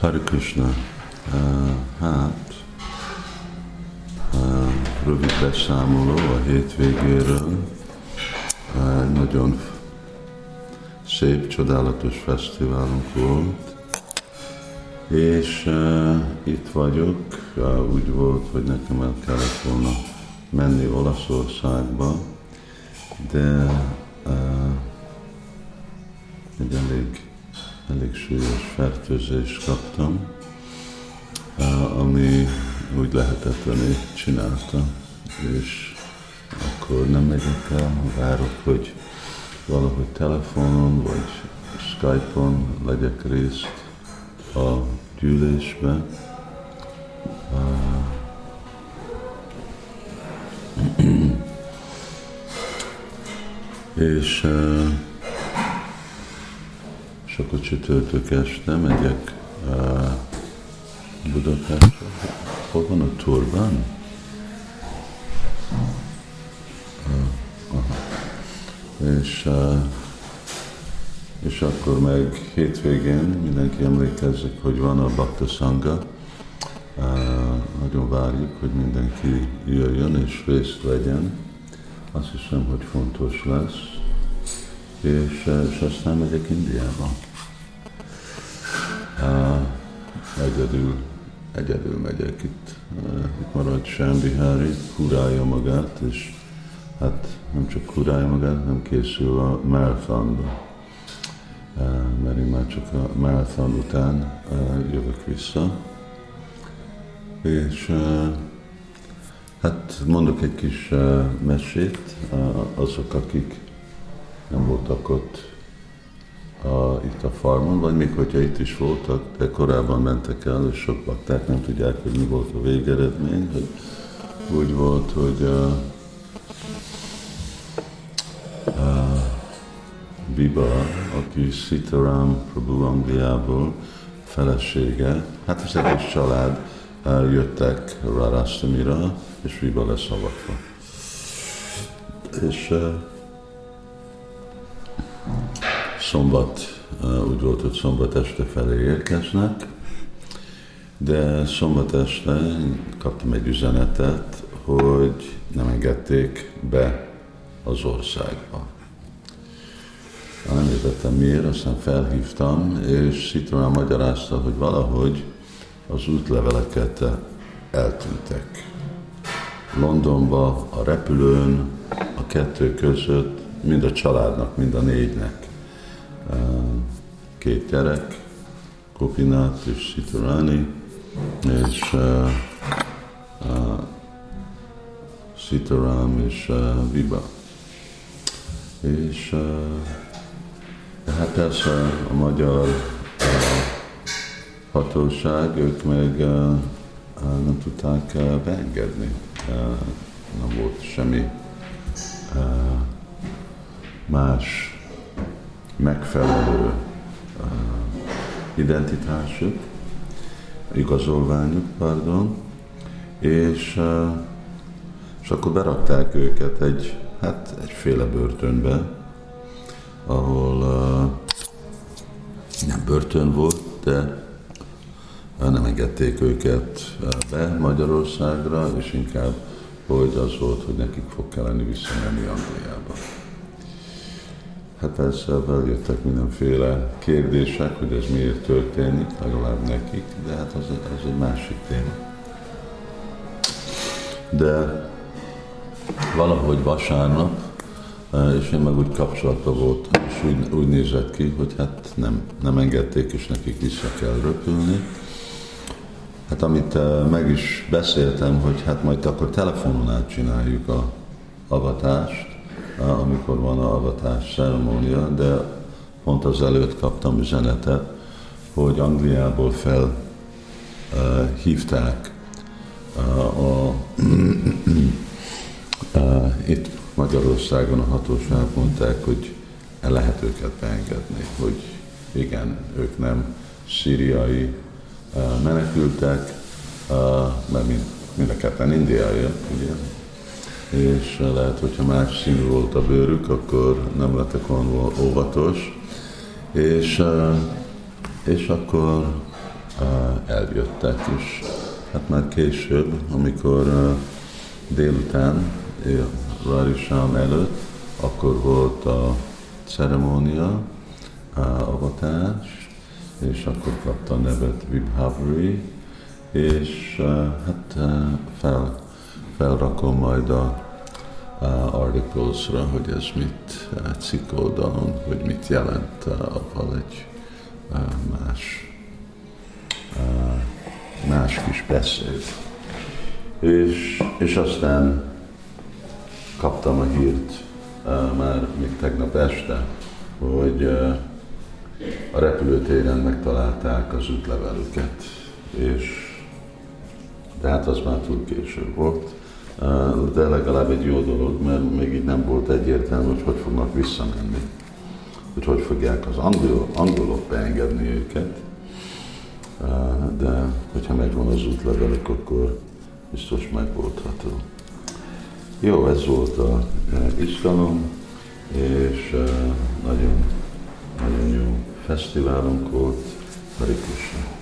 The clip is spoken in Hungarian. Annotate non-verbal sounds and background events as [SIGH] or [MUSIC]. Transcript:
Hare Krishna. Uh, hát, uh, rövid beszámoló a hétvégéről. Uh, nagyon szép, csodálatos fesztiválunk volt. És uh, itt vagyok, uh, úgy volt, hogy nekem el kellett volna menni Olaszországba, de súlyos fertőzést kaptam, ami úgy lehetetlenül csinálta, és akkor nem megyek el, várok, hogy valahogy telefonon vagy Skype-on legyek részt a gyűlésbe. [CLEARS THROAT] és és akkor csütörtök este megyek uh, Budapestre. Hol van a turban? Uh, és, uh, és akkor meg hétvégén mindenki emlékezzik, hogy van a Bakta Sangha. Uh, nagyon várjuk, hogy mindenki jöjjön és részt vegyen. Azt hiszem, hogy fontos lesz. És, és aztán megyek Indiába egyedül, egyedül megyek itt. Itt marad Sámbihári, kurálja magát, és hát nem csak kurálja magát, nem készül a marathonba. Mert én már csak a marathon után jövök vissza. És hát mondok egy kis mesét azok, akik nem voltak ott a, itt a farmon, vagy még hogyha itt is voltak, de korábban mentek el, és sok bakták nem tudják, hogy mi volt a végeredmény, hogy úgy volt, hogy a, a Biba, aki Sitaram Prabhu Angliából felesége, hát az egész család jöttek Rarastamira, és Biba lesz avatva. És szombat, úgy volt, hogy szombat este felé érkeznek, de szombat este kaptam egy üzenetet, hogy nem engedték be az országba. Nem értettem miért, aztán felhívtam, és Citrona magyarázta, hogy valahogy az útleveleket eltűntek. Londonba, a repülőn, a kettő között, mind a családnak, mind a négynek két gyerek, Kopinát és Siturani, és uh, uh, Sitaram és uh, Viba. És uh, hát persze a magyar uh, hatóság, ők meg uh, nem tudták uh, beengedni. Uh, nem volt semmi uh, más megfelelő identitásuk, igazolványuk, pardon, és, és akkor berakták őket egy, hát egyféle börtönbe, ahol nem börtön volt, de nem engedték őket be Magyarországra, és inkább hogy az volt, hogy nekik fog kelleni visszamenni Angliába. Hát ezzel jöttek mindenféle kérdések, hogy ez miért történik, legalább nekik, de hát az, az egy másik téma. De valahogy vasárnap, eh, és én meg úgy kapcsolatban voltam, és úgy, úgy nézett ki, hogy hát nem, nem engedték, és nekik vissza kell röpülni. Hát amit eh, meg is beszéltem, hogy hát majd akkor telefonon át csináljuk a avatást, amikor van a avatás ceremónia, de pont az előtt kaptam üzenetet, hogy Angliából fel uh, hívták uh, a, uh, itt Magyarországon a hatóság mondták, hogy el lehet őket beengedni, hogy igen, ők nem szíriai uh, menekültek, uh, mert mind, mind a ketten indiaiak, ugye, és lehet, hogyha más színű volt a bőrük, akkor nem lettek volna óvatos, és, és akkor eljöttek, és hát már később, amikor uh, délután, Rarisham előtt, akkor volt a ceremónia, a avatás, és akkor kapta a nevet Vibhavri, és hát fel, felrakom majd a articlesra, hogy ez mit cikk oldalon, hogy mit jelent avval egy más, más kis beszéd. És, és aztán kaptam a hírt már még tegnap este, hogy a repülőtéren megtalálták az útlevelüket, és de hát az már túl késő volt de legalább egy jó dolog, mert még így nem volt egyértelmű, hogy hogy fognak visszamenni. Hogy hogy fogják az angol, angolok beengedni őket. De hogyha megvan az útlevelük, akkor biztos megoldható. Jó, ez volt a izgalom, és nagyon, nagyon jó fesztiválunk volt. Hari Krishna.